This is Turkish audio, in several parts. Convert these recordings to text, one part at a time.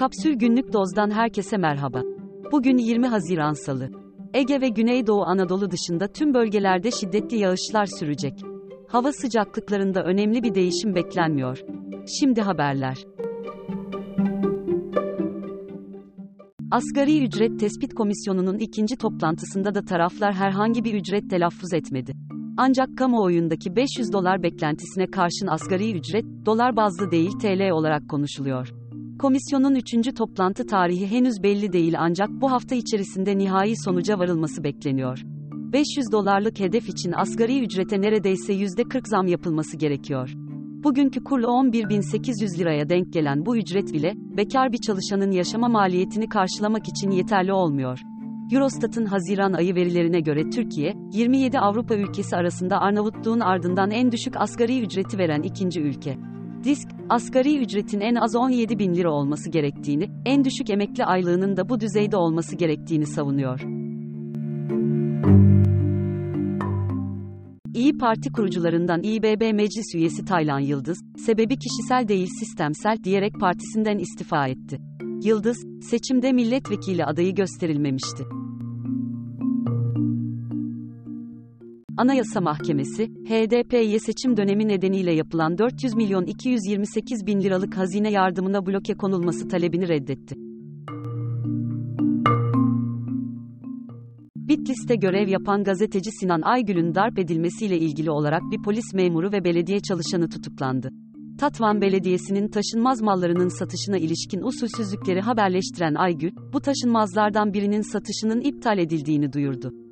Kapsül Günlük Doz'dan herkese merhaba. Bugün 20 Haziran Salı. Ege ve Güneydoğu Anadolu dışında tüm bölgelerde şiddetli yağışlar sürecek. Hava sıcaklıklarında önemli bir değişim beklenmiyor. Şimdi haberler. Asgari Ücret Tespit Komisyonu'nun ikinci toplantısında da taraflar herhangi bir ücret telaffuz etmedi. Ancak kamuoyundaki 500 dolar beklentisine karşın asgari ücret, dolar bazlı değil TL olarak konuşuluyor. Komisyonun üçüncü toplantı tarihi henüz belli değil ancak bu hafta içerisinde nihai sonuca varılması bekleniyor. 500 dolarlık hedef için asgari ücrete neredeyse %40 zam yapılması gerekiyor. Bugünkü kurla 11.800 liraya denk gelen bu ücret bile, bekar bir çalışanın yaşama maliyetini karşılamak için yeterli olmuyor. Eurostat'ın Haziran ayı verilerine göre Türkiye, 27 Avrupa ülkesi arasında Arnavutluğun ardından en düşük asgari ücreti veren ikinci ülke. Disk, asgari ücretin en az 17 bin lira olması gerektiğini, en düşük emekli aylığının da bu düzeyde olması gerektiğini savunuyor. İyi Parti kurucularından İBB Meclis üyesi Taylan Yıldız, sebebi kişisel değil sistemsel diyerek partisinden istifa etti. Yıldız, seçimde milletvekili adayı gösterilmemişti. Anayasa Mahkemesi, HDP'ye seçim dönemi nedeniyle yapılan 400 milyon 228 bin liralık hazine yardımına bloke konulması talebini reddetti. Bitlis'te görev yapan gazeteci Sinan Aygül'ün darp edilmesiyle ilgili olarak bir polis memuru ve belediye çalışanı tutuklandı. Tatvan Belediyesi'nin taşınmaz mallarının satışına ilişkin usulsüzlükleri haberleştiren Aygül, bu taşınmazlardan birinin satışının iptal edildiğini duyurdu.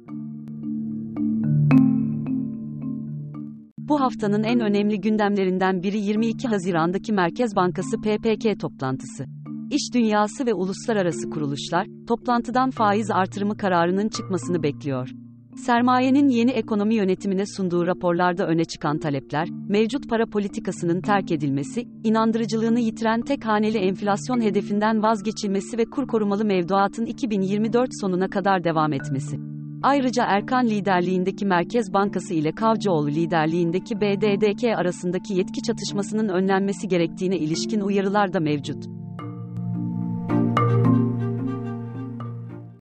Haftanın en önemli gündemlerinden biri 22 Haziran'daki Merkez Bankası PPK toplantısı. İş dünyası ve uluslararası kuruluşlar, toplantıdan faiz artırımı kararının çıkmasını bekliyor. Sermayenin yeni ekonomi yönetimine sunduğu raporlarda öne çıkan talepler, mevcut para politikasının terk edilmesi, inandırıcılığını yitiren tek haneli enflasyon hedefinden vazgeçilmesi ve kur korumalı mevduatın 2024 sonuna kadar devam etmesi. Ayrıca Erkan liderliğindeki Merkez Bankası ile Kavcıoğlu liderliğindeki BDDK arasındaki yetki çatışmasının önlenmesi gerektiğine ilişkin uyarılar da mevcut.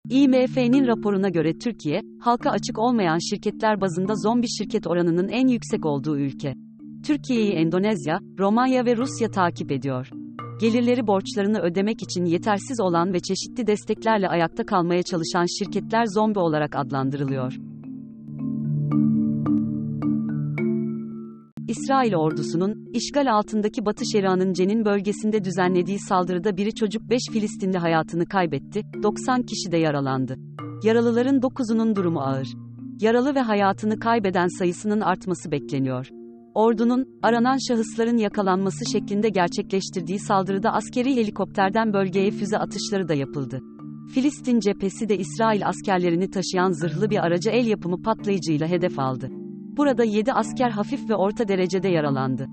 IMF'nin raporuna göre Türkiye, halka açık olmayan şirketler bazında zombi şirket oranının en yüksek olduğu ülke. Türkiye'yi Endonezya, Romanya ve Rusya takip ediyor. Gelirleri borçlarını ödemek için yetersiz olan ve çeşitli desteklerle ayakta kalmaya çalışan şirketler zombi olarak adlandırılıyor. İsrail ordusunun, işgal altındaki Batı Şeria'nın Cenin bölgesinde düzenlediği saldırıda biri çocuk 5 Filistinli hayatını kaybetti, 90 kişi de yaralandı. Yaralıların 9'unun durumu ağır. Yaralı ve hayatını kaybeden sayısının artması bekleniyor. Ordunun, aranan şahısların yakalanması şeklinde gerçekleştirdiği saldırıda askeri helikopterden bölgeye füze atışları da yapıldı. Filistin cephesi de İsrail askerlerini taşıyan zırhlı bir aracı el yapımı patlayıcıyla hedef aldı. Burada 7 asker hafif ve orta derecede yaralandı.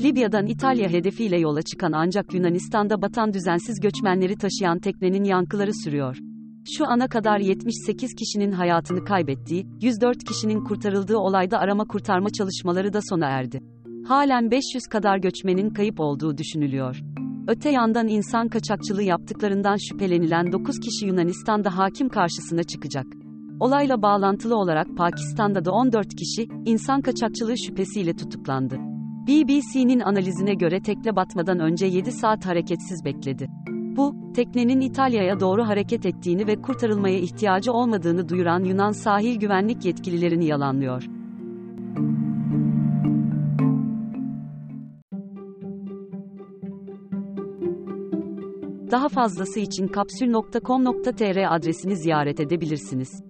Libya'dan İtalya hedefiyle yola çıkan ancak Yunanistan'da batan düzensiz göçmenleri taşıyan teknenin yankıları sürüyor. Şu ana kadar 78 kişinin hayatını kaybettiği, 104 kişinin kurtarıldığı olayda arama kurtarma çalışmaları da sona erdi. Halen 500 kadar göçmenin kayıp olduğu düşünülüyor. Öte yandan insan kaçakçılığı yaptıklarından şüphelenilen 9 kişi Yunanistan'da hakim karşısına çıkacak. Olayla bağlantılı olarak Pakistan'da da 14 kişi, insan kaçakçılığı şüphesiyle tutuklandı. BBC'nin analizine göre tekne batmadan önce 7 saat hareketsiz bekledi. Bu, teknenin İtalya'ya doğru hareket ettiğini ve kurtarılmaya ihtiyacı olmadığını duyuran Yunan sahil güvenlik yetkililerini yalanlıyor. Daha fazlası için kapsül.com.tr adresini ziyaret edebilirsiniz.